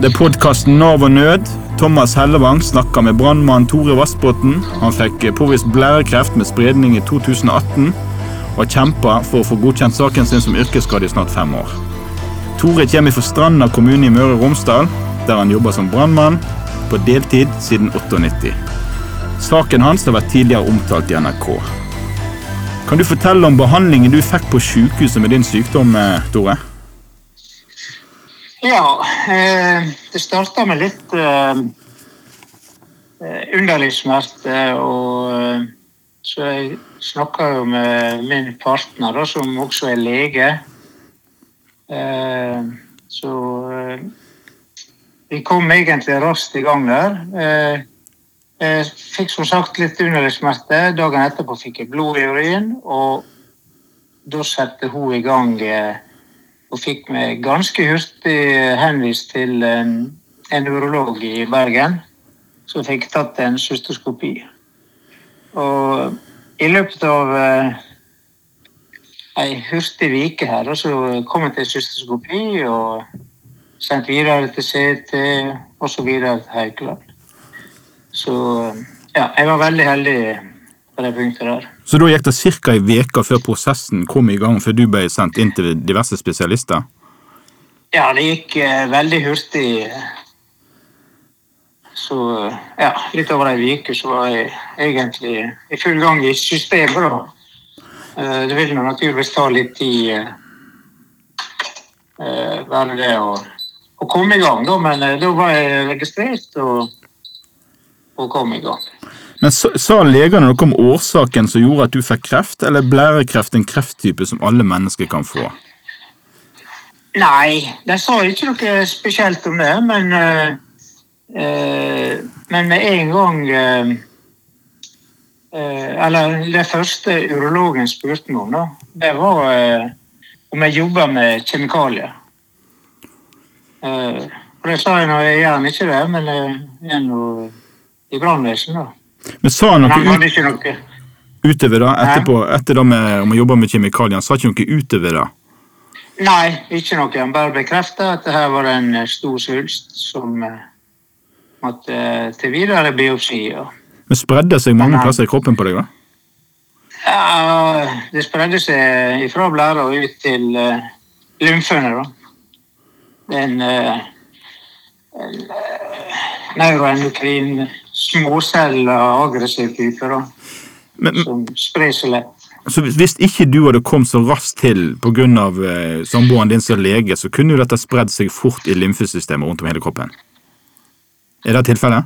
Det er podkasten Nav og nød. Thomas Hellevang snakker med brannmann Tore Vassbotn. Han fikk påvist blærekreft med spredning i 2018 og har kjempa for å få godkjent saken sin som yrkesskade i snart fem år. Tore kommer fra Stranda kommune i Møre og Romsdal, der han jobber som brannmann på deltid siden 98. Saken hans har vært tidligere omtalt i NRK. Kan du fortelle om behandlingen du fikk på sykehuset med din sykdom, eh, Tore? Ja, eh, det starta med litt eh, eh, underlig smerte. Og så jeg jo med min partner, da, som også er lege. Så vi kom egentlig raskt i gang der. Jeg fikk som sagt litt underlig. Dagen etterpå fikk jeg blod i urin, og da satte hun i gang og fikk meg ganske hurtig henvist til en, en urolog i Bergen. Så fikk tatt en cystoskopi. Og i løpet av eh, ei hurtig vike her, så kom jeg til cystoskopi og sendt videre til CT og så videre til Haukeland. Så ja, jeg var veldig heldig på det punktet der. Så da gikk det ca. ei uke før prosessen kom i gang, før du ble sendt inn til diverse spesialister? Ja, det gikk eh, veldig hurtig. Så ja, litt over ei uke så var jeg egentlig i full gang i systemet. da. Eh, Det vil nå naturligvis ta litt tid, eh, eh, bare det å, å komme i gang, da. Men eh, da var jeg registrert og, og kom i gang. Men sa, legene noe om årsaken som gjorde at du fikk kreft, eller er blærekreft en krefttype som alle mennesker kan få? Nei, de sa ikke noe spesielt om det, men øh, øh, Men med en gang øh, Eller det første urologen spurte meg om, da, det var om jeg jobba med kjemikalier. Uh, og det sa jeg nå, jeg ikke det, men jeg er nå i brannvesenet, da. Men sa han noe ut, noe utover det, etterpå, etter det med om å jobbe med kjemikalier? Sa ikke noe utover det? Nei, ikke noe. Han bare bekrefta at det her var en eh, stor svulst som eh, måtte eh, til videre biopsi. Men spredde seg mange han, plasser i kroppen på deg? da? ja, det spredde seg ifra blæra og ut til uh, lymfene. da. En, uh, en uh, neuroendokrin småcella aggressiv type da, Men, som sprer seg lett. så hvis- ikke du hadde kommet så raskt til pga. Uh, samboeren din som lege, så kunne jo dette spredd seg fort i lymfesystemet rundt om hele kroppen? Er det tilfellet?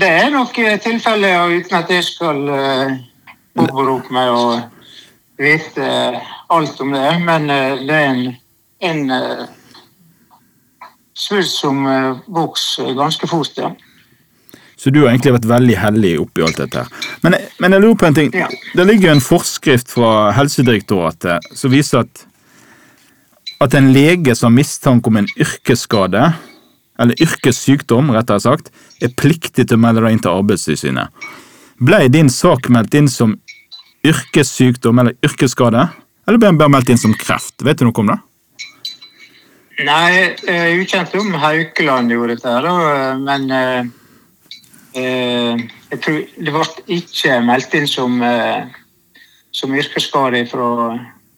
Det er nok eh, tilfellet, og uten at jeg skal uh, påberope meg å vite uh, alt om det. Men uh, det er en, en uh, svulst som vokser ganske fort. Ja. Så du har egentlig vært veldig heldig oppi alt dette. Men, men jeg lurer på en ting. Ja. Det ligger jo en forskrift fra Helsedirektoratet som viser at, at en lege som har mistanke om en yrkesskade, eller yrkessykdom, rettere sagt, er pliktig til å melde det inn til Arbeidstilsynet. Ble din sak meldt inn som yrkessykdom eller yrkesskade, eller ble den bare meldt inn som kreft? Vet du noe om det? Nei, jeg er ukjent om Haukeland gjorde dette, men eh, jeg tror det ble ikke meldt inn som, eh, som yrkesskade fra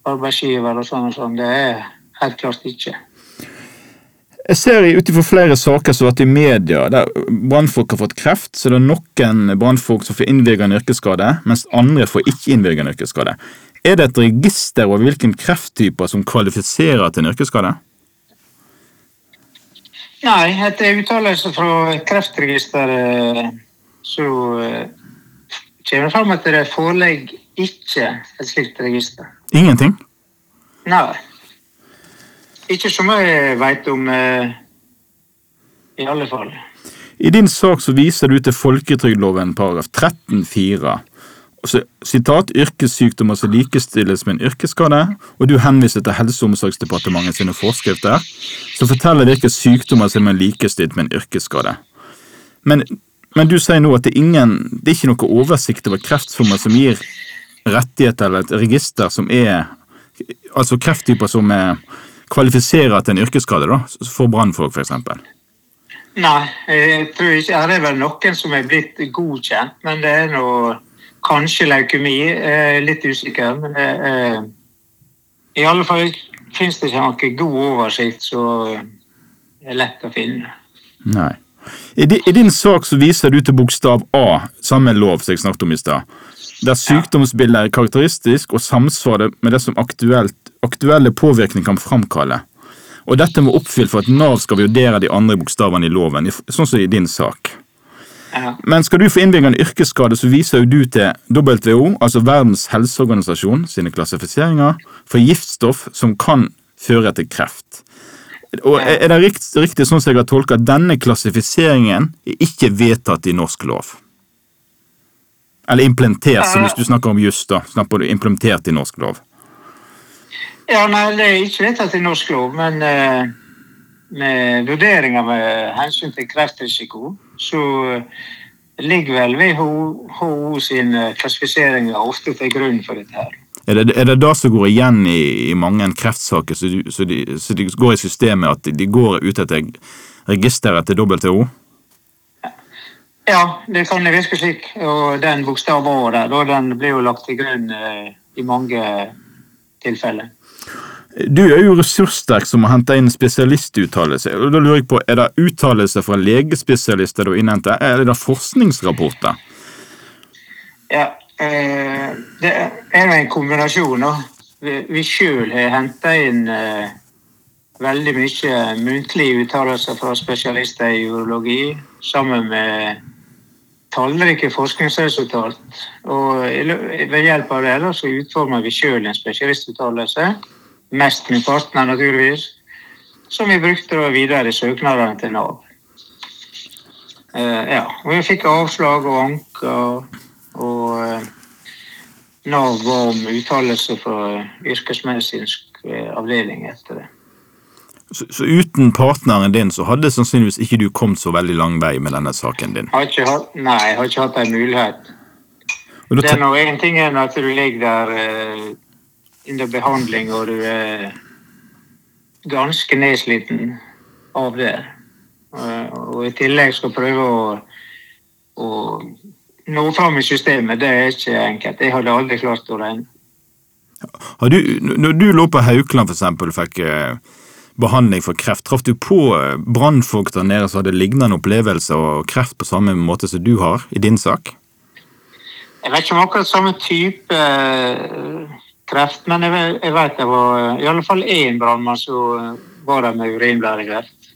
arbeidsgiver og sånn og sånn. Det er helt klart ikke. Jeg ser ut ifra flere saker som har vært i media, der brannfolk har fått kreft, så det er noen brannfolk som får innvilget yrkesskade, mens andre får ikke innvilget yrkesskade. Er det et register over hvilken krefttyper som kvalifiserer til en yrkesskade? Nei, etter uttalelse fra Kreftregisteret så eh, kommer det fram at det foreligger ikke et slikt register. Ingenting? Nei. Ikke som jeg veit om, eh, i alle fall. I din sak så viser du til folketrygdloven paragraf 13-4. Sitat yrkessykdommer som likestilles med en yrkesskade, og du henviser til Helse- og omsorgsdepartementet sine forskrifter som forteller hvilke sykdommer som er likestilt med en yrkesskade. Men, men du sier nå at det er, ingen, det er ikke noe oversikt over kreftformer som gir rettigheter eller et register som er Altså krefttyper som er, kvalifiserer til en yrkesskade da, for brannfolk f.eks.? Nei, jeg tror ikke. Her er vel noen som er blitt godkjent, men det er nå kanskje leukemi. Er litt usikker. Men det er, i alle fall finnes det ikke noen god oversikt som er lett å finne. Nei. I, din sak så viser du til bokstav A, samme lov som jeg snakket om i stad. Der sykdomsbildet er karakteristisk og samsvarer med det som aktuelt, aktuelle påvirkning kan framkalle. Og dette må oppfylle for at Nav skal vurdere de andre bokstavene i loven, sånn som i din sak. Ja. Men skal du få innvilget en yrkesskade, så viser du til WHO, altså Verdens helseorganisasjon, sine klassifiseringer for giftstoff som kan føre til kreft. Og Er det riktig, riktig sånn som jeg har tolket, at denne klassifiseringen er ikke vedtatt i norsk lov? Eller implementert, som hvis du snakker om juss, da. Snakker du implementert i norsk lov? Ja, nei, Det er ikke vedtatt i norsk lov, men uh, med vurderinger med hensyn til kreftrisiko, så ligger vel WHO sine klassifiseringer ofte til grunn for dette. her. Er det, er det det som går igjen i, i mange kreftsaker, så, du, så, de, så de går i systemet at de, de går ut etter registeret til WHO? Ja, det kan jeg virke slik. Og den bokstaven der, den blir jo lagt til grunn eh, i mange tilfeller. Du er jo ressurssterk som har henta inn spesialistuttalelse. Da lurer jeg på, Er det uttalelser fra legespesialister du innhenter, eller er det forskningsrapporter? Ja, eh, det er en kombinasjon. Vi, vi sjøl har henta inn eh, veldig mye muntlige uttalelser fra spesialister i urologi, sammen med tallrike forskningsresultat. Og ved hjelp av det så utformer vi sjøl en spesialistuttalelse, mest med partner naturligvis, som vi brukte videre i søknadene til Nav. Eh, ja, og vi fikk avslag og anker, og eh, Nav ba om uttalelse fra yrkesmedisinsk eh, avdeling etter det. Så, så uten partneren din så hadde sannsynligvis ikke du kommet så veldig lang vei med denne saken din. Har hatt, nei, jeg har ikke hatt en mulighet. Det er nå en ting at du ligger der eh, under behandling og du er ganske nedsliten av det. Eh, og i tillegg skal prøve å, å nå fram i systemet. Det er ikke enkelt. Jeg hadde aldri klart å regne. har du, når du lå på Haukeland og fikk eh, behandling for kreft, traff du på eh, brannfolk der nede som hadde lignende opplevelser og kreft på samme måte som du har i din sak? Jeg vet ikke om akkurat samme type kreft, men jeg, jeg vet det var i alle fall én brannmann som eh, var der med urinblærekreft.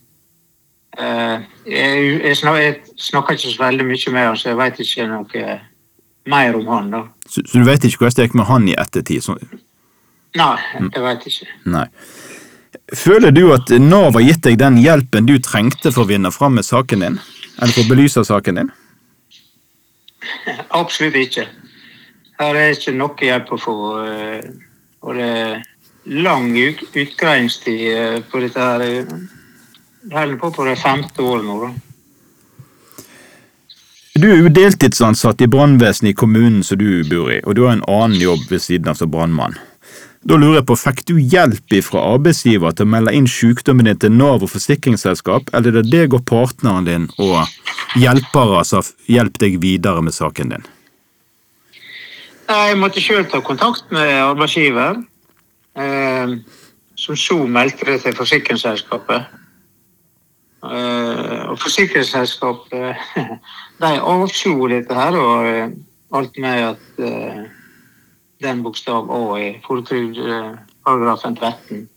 Eh, Jeg, jeg, jeg snakker ikke så veldig mye med han, så jeg vet ikke noe mer om han. da. Så, så du vet ikke hvordan det gikk med han i ettertid? Så, Nei, jeg vet ikke. nei. Føler du at Nav har gitt deg den hjelpen du trengte for å vinne fram med saken din? Eller for å belyse saken din? Absolutt ikke. Her er ikke noe hjelp å få. eh, Og det er lang utgreiingstid eh, på dette her. Det holder på på det femte året nå. da. Du er jo deltidsansatt i brannvesenet i kommunen som du bor i, og du har en annen jobb ved siden av som brannmann. Da lurer jeg på, Fikk du hjelp fra arbeidsgiver til å melde inn sykdommen din til Nav og forsikringsselskap, eller er det deg og partneren din og hjelpere som har hjulpet deg videre med saken din? Jeg måtte sjøl ta kontakt med arbeidsgiver, eh, som så meldte det til forsikringsselskapet. Eh, og forsikringsselskapet de avslo dette her, og eh, alt med at eh, den bokstav A i folketrygdparagrafen 13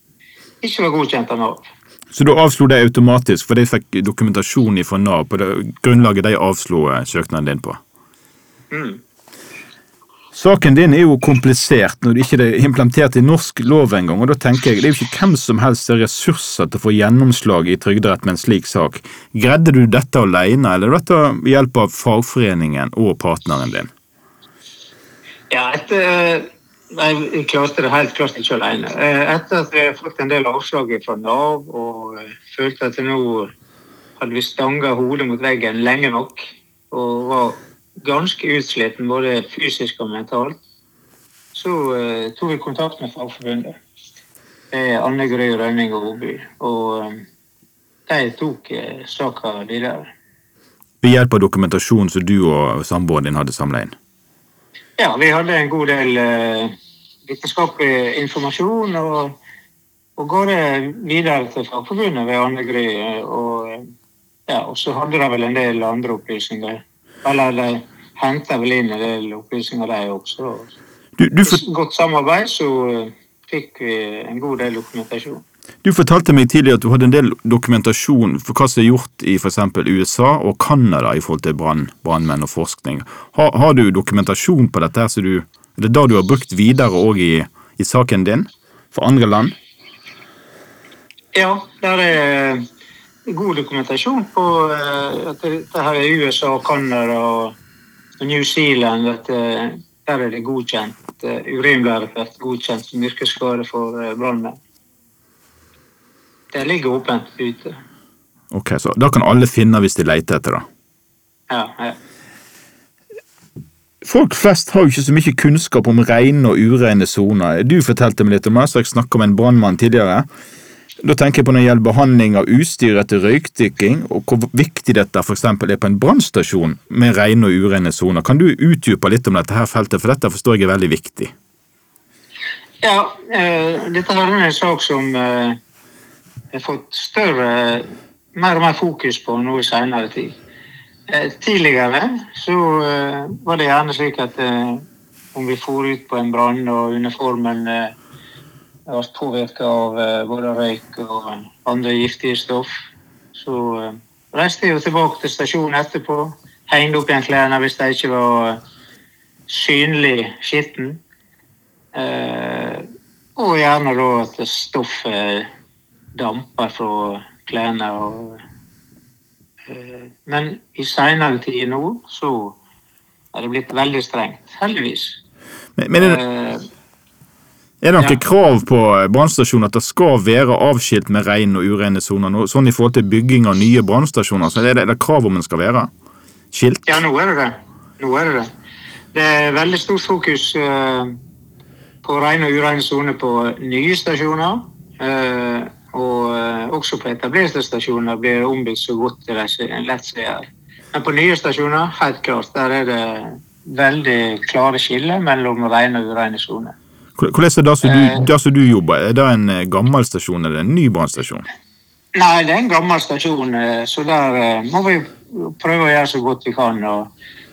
ikke var godkjent av Nav. Så da avslo de automatisk, for de fikk dokumentasjon fra Nav på det grunnlaget de avslo eh, søknaden din på? Mm. Saken din er jo komplisert når det ikke er implementert i norsk lov engang, og da tenker jeg det er jo ikke hvem som helst det har ressurser til å få gjennomslag i Trygderett med en slik sak. Greide du dette alene, eller er dette ved hjelp av fagforeningen og partneren din? Ja, etter Nei, jeg klarte det helt klart ikke alene. Eh, Etter at har fått en del avslag fra Nav og eh, følte at nå hadde vi stanga hodet mot veggen lenge nok og var ganske utsliten både fysisk og mentalt, så eh, tok vi kontakt med Fagforbundet. er Anne Gry Rønning og Oby. Og eh, de tok eh, saka videre. Ved hjelp av dokumentasjon som du og samboeren din hadde samla inn? Ja, vi hadde en god del eh, vitenskapelig informasjon. og og ga det videre til Fagforbundet ved Anne Gry. eh, Og, eh, ja, og så hadde de vel en del andre opplysninger. Eller de henta vel inn en del opplysninger, de også. Du, du, for, godt samarbeid så eh, fikk vi en god del dokumentasjon. du fortalte meg tidligere at du hadde en del dokumentasjon for hva som er gjort i f.eks. USA og Canada i forhold til brann, brannmenn og forskning. Har, har du dokumentasjon på dette? så du, er det da du har brukt videre òg i, i saken din? For andre land? Ja, der er god dokumentasjon på eh, at det, her er USA, Canada og New Zealand. At eh, der er det godkjent. eh, Urinblærekreft godkjent som yrkesskade for brannmenn. Det ligger åpent ute. Ok, så Da kan alle finne hvis de leter etter det. Ja, ja. Folk flest har jo ikke så mye kunnskap om rene og urene soner. Du fortalte meg litt om det, så jeg snakka med en brannmann tidligere. Da tenker jeg på når det gjelder behandling av utstyr etter røykdykking, og hvor viktig dette eksempel er på en brannstasjon med rene og urene soner. Kan du utdype litt om dette her feltet, for dette forstår jeg er veldig viktig. ja eh, dette er en sak som eh, har fått større, mer og mer fokus på nå i senere tid. Eh, tidligere så eh, var det gjerne slik at eh, om vi for ut på en brann og uniformen eh, ble påvirka av eh, både røyk og andre giftige stoff, så eh, reiste jeg jo tilbake til stasjonen etterpå. Hengte opp igjen klærne hvis de ikke var synlig skitten. Eh, og gjerne da at stoffet damper fra klærne. Eh, men i seinere tid nå så er det blitt veldig strengt. Heldigvis. Men, men er, det, Eh, noen ja. krav på brannstasjonen at det skal være avskilt med rene og urene soner? Sånn i forhold til bygging av nye brannstasjoner, så er det, er det krav om en skal være skilt? Ja, nå er det det. Nå er det det. Det er veldig stort fokus eh, på rene og urene soner på nye stasjoner. eh, og eh, også på etablerte stasjoner blir det ombygd så godt det lett seg gjøre. Men på nye stasjoner, helt klart, der er det veldig klare skiller mellom rene og urene soner. Hvordan er det som Eh. du, der som du jobber? Er det en eh, gammel stasjon eller en ny brannstasjon? Nei, det er en gammel stasjon, eh, så der eh, må vi prøve å gjøre så godt vi kan. og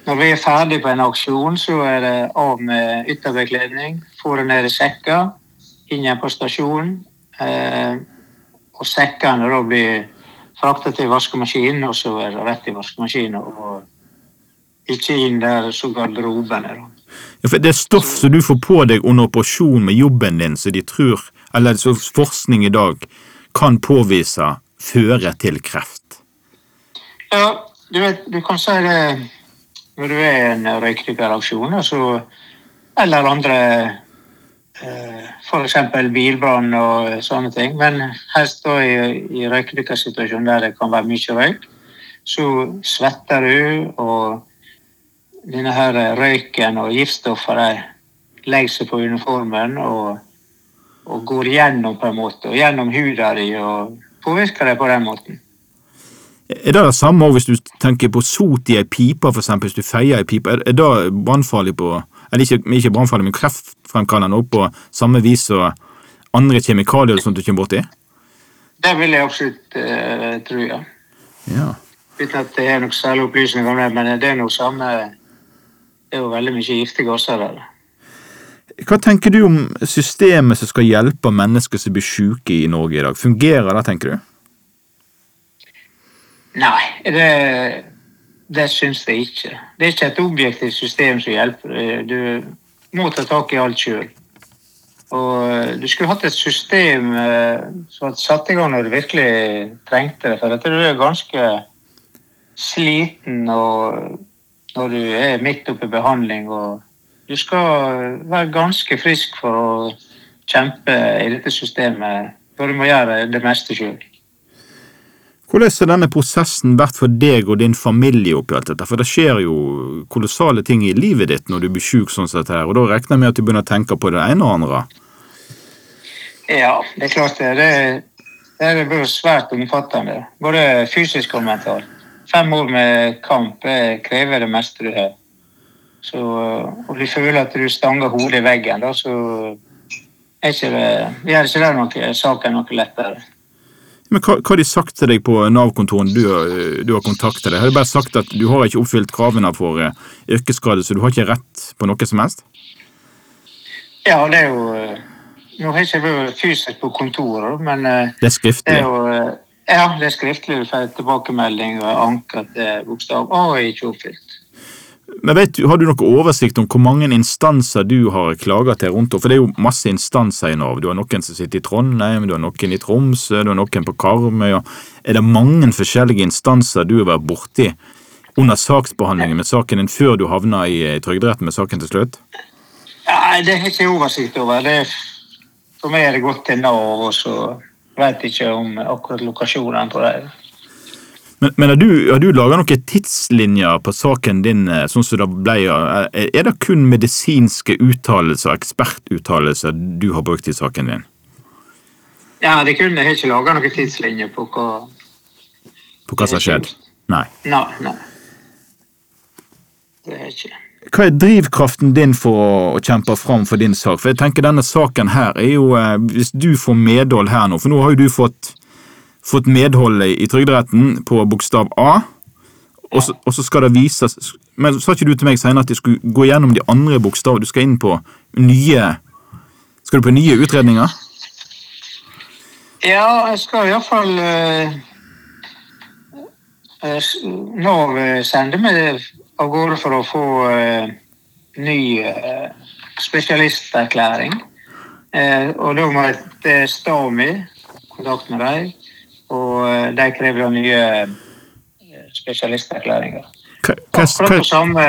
når vi er ferdig på en aksjon, så er det av med ytterbekledning, få det ned i sekker, inn igjen på stasjonen. Eh, og sekkene da blir frakta til vaskemaskinen, og så er det rett i vaskemaskinen. Og ikke inn der så garderobene. da. Ja, for det er stoff som du får på deg under operasjon med jobben din, som de tror, eller som forskning i dag kan påvise føre til kreft. Ja, du vet, du kan si det når du er i en røykdykkeraksjon, altså, eller andre eh, F.eks. bilbrann og sånne ting. Men helst da i, i røykdykkersituasjon der det kan være mye røyk, så svetter du, og denne her røyken og giftstoffer de legger seg på uniformen og, og går gjennom på en måte, og gjennom huda di og påvirker deg på den måten. Er det det samme hvis du tenker på sot i ei pipe, eksempel, hvis du feier ei pipe? Er er det brannfarlig på Eller ikke, ikke brannfarlig, men kreftfremkallende på samme vis som andre kjemikalier som du kommer borti? Det vil jeg absolutt uh, tro, ja. Ja. Uten at det er noen særlig opplysning om det, men det er noe samme Det er jo veldig mye giftige gasser der. Hva tenker du om systemet som skal hjelpe mennesker som blir syke i Norge i dag? Fungerer det, tenker du? Nei, det, det syns jeg ikke. Det er ikke et objektivt system som hjelper. Du må ta tak i alt sjøl. Og du skulle hatt et system eh, som hadde satt i gang når du virkelig trengte det. For dette du er ganske sliten og når du er midt oppe i behandling. og Du skal være ganske frisk for å kjempe i dette systemet. For du må gjøre det meste sjøl. Hvordan har denne prosessen vært for deg og din familie oppi alt dette? For det skjer jo kolossale ting i livet ditt når du blir syk sånn sett her, og da regner jeg med at du begynner å tenke på det ene og andre. Ja, det er klart det. Det, det vært svært omfattende. Både fysisk og mentalt. Fem år med kamp eh, krever det meste du har. Så, og du føler at du stanger hodet i veggen, da, så er ikke det, gjør ikke det noe, saken noe lettere. Men hva, hva har de sagt til deg på Nav-kontoret du, du har kontaktet deg? Har de bare sagt at du har ikke oppfylt kravene for eh, yrkesskade, så du har ikke rett på noe som helst? Ja, det er jo eh, Nå har jeg ikke vært fysisk på kontoret, men eh, Det er det er jo eh, Ja, det er skriftlig. Tilbakemelding og anker til bokstav A er ikke oppfylt. Men vet du, Har du noe oversikt om hvor mange instanser du har klaget til rundt om? For det er jo masse instanser i Nav. Du har noen som sitter i Trondheim, du har noen i Tromsø, du har noen på Karmøy. Er det mange forskjellige instanser du har vært borti under saksbehandlingen med saken din før du havna i eh, Trygderetten med saken til slutt? Nei, det har jeg ikke oversikt over. Det, for meg er det gått til Nav, og så vet ikke om akkurat lokasjonen på det. Men, men har du, har du laga noen tidslinjer på saken din eh, sånn som det ble? eh, Er det kun medisinske uttalelser, ekspertuttalelser, du har brukt i saken din? Ja, det kunne jeg har ikke laga noen tidslinjer på hva På hva som har skjedd? Nei. Nei, nei. Det er ikke Hva er drivkraften din for å, kjempe fram for din sak? For jeg tenker Denne saken her er jo eh, Hvis du får medhold her nå, for nå har jo du fått, fått medhold i, Trygderetten på bokstav A, og så, og så skal det vises Men sa ikke du til meg senere at de skulle gå gjennom de andre bokstavene? Du skal inn på nye Skal du på nye utredninger? Ja, jeg skal iallfall uh, Nav nå sender meg av gårde for å få eh, ny eh, spesialisterklæring. Eh, og da må jeg til Stami, kontakt med dem, og eh, de krever nye eh, spesialisterklæringer. Akkurat på samme,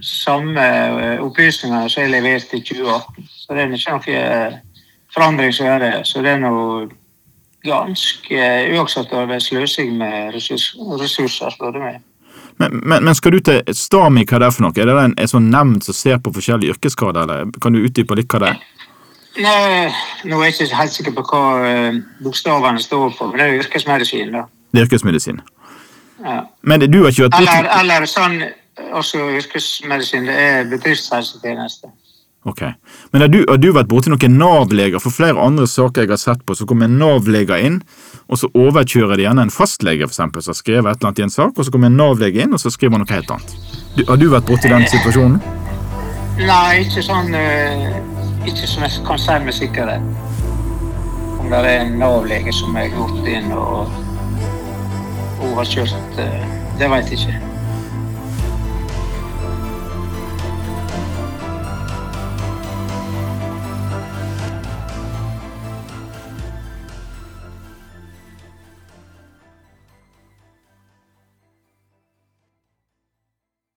samme eh, opplysninger som jeg leverte i 2018. Så det er ikke noe eh, forandring som gjør det. Så det er noe ganske uakseptabel sløsing med ressurs, ressurser, spør du meg. Men, men, men skal du til Stami, hva er det for noe? Er det en, en sånn nemnd som ser på forskjellige yrkesskader? eller Kan du utdype litt hva det er? Nei, nå er jeg ikke helt sikker på hva eh, bokstavene står for, men det er jo yrkesmedisin. da. Det er yrkesmedisin. Ja. Men du har vært Eller, eller sånn også yrkesmedisin, det er bedriftshelsetjeneste. Ok. Men har du, har du vært borti noen Nav-leger? For flere andre saker jeg har sett på, så kommer Nav-leger inn, og så overkjører de gjerne en fastlege for eksempel, som har skrevet et eller annet i en sak, og så kommer en Nav-lege inn, og så skriver han noe helt annet. Du, har du vært borti den situasjonen? Nei, ikke sånn eh, Ikke som jeg kan si med sikkerhet. Om det er en Nav-lege som har gått inn og overkjørt, eh, det vet jeg ikke.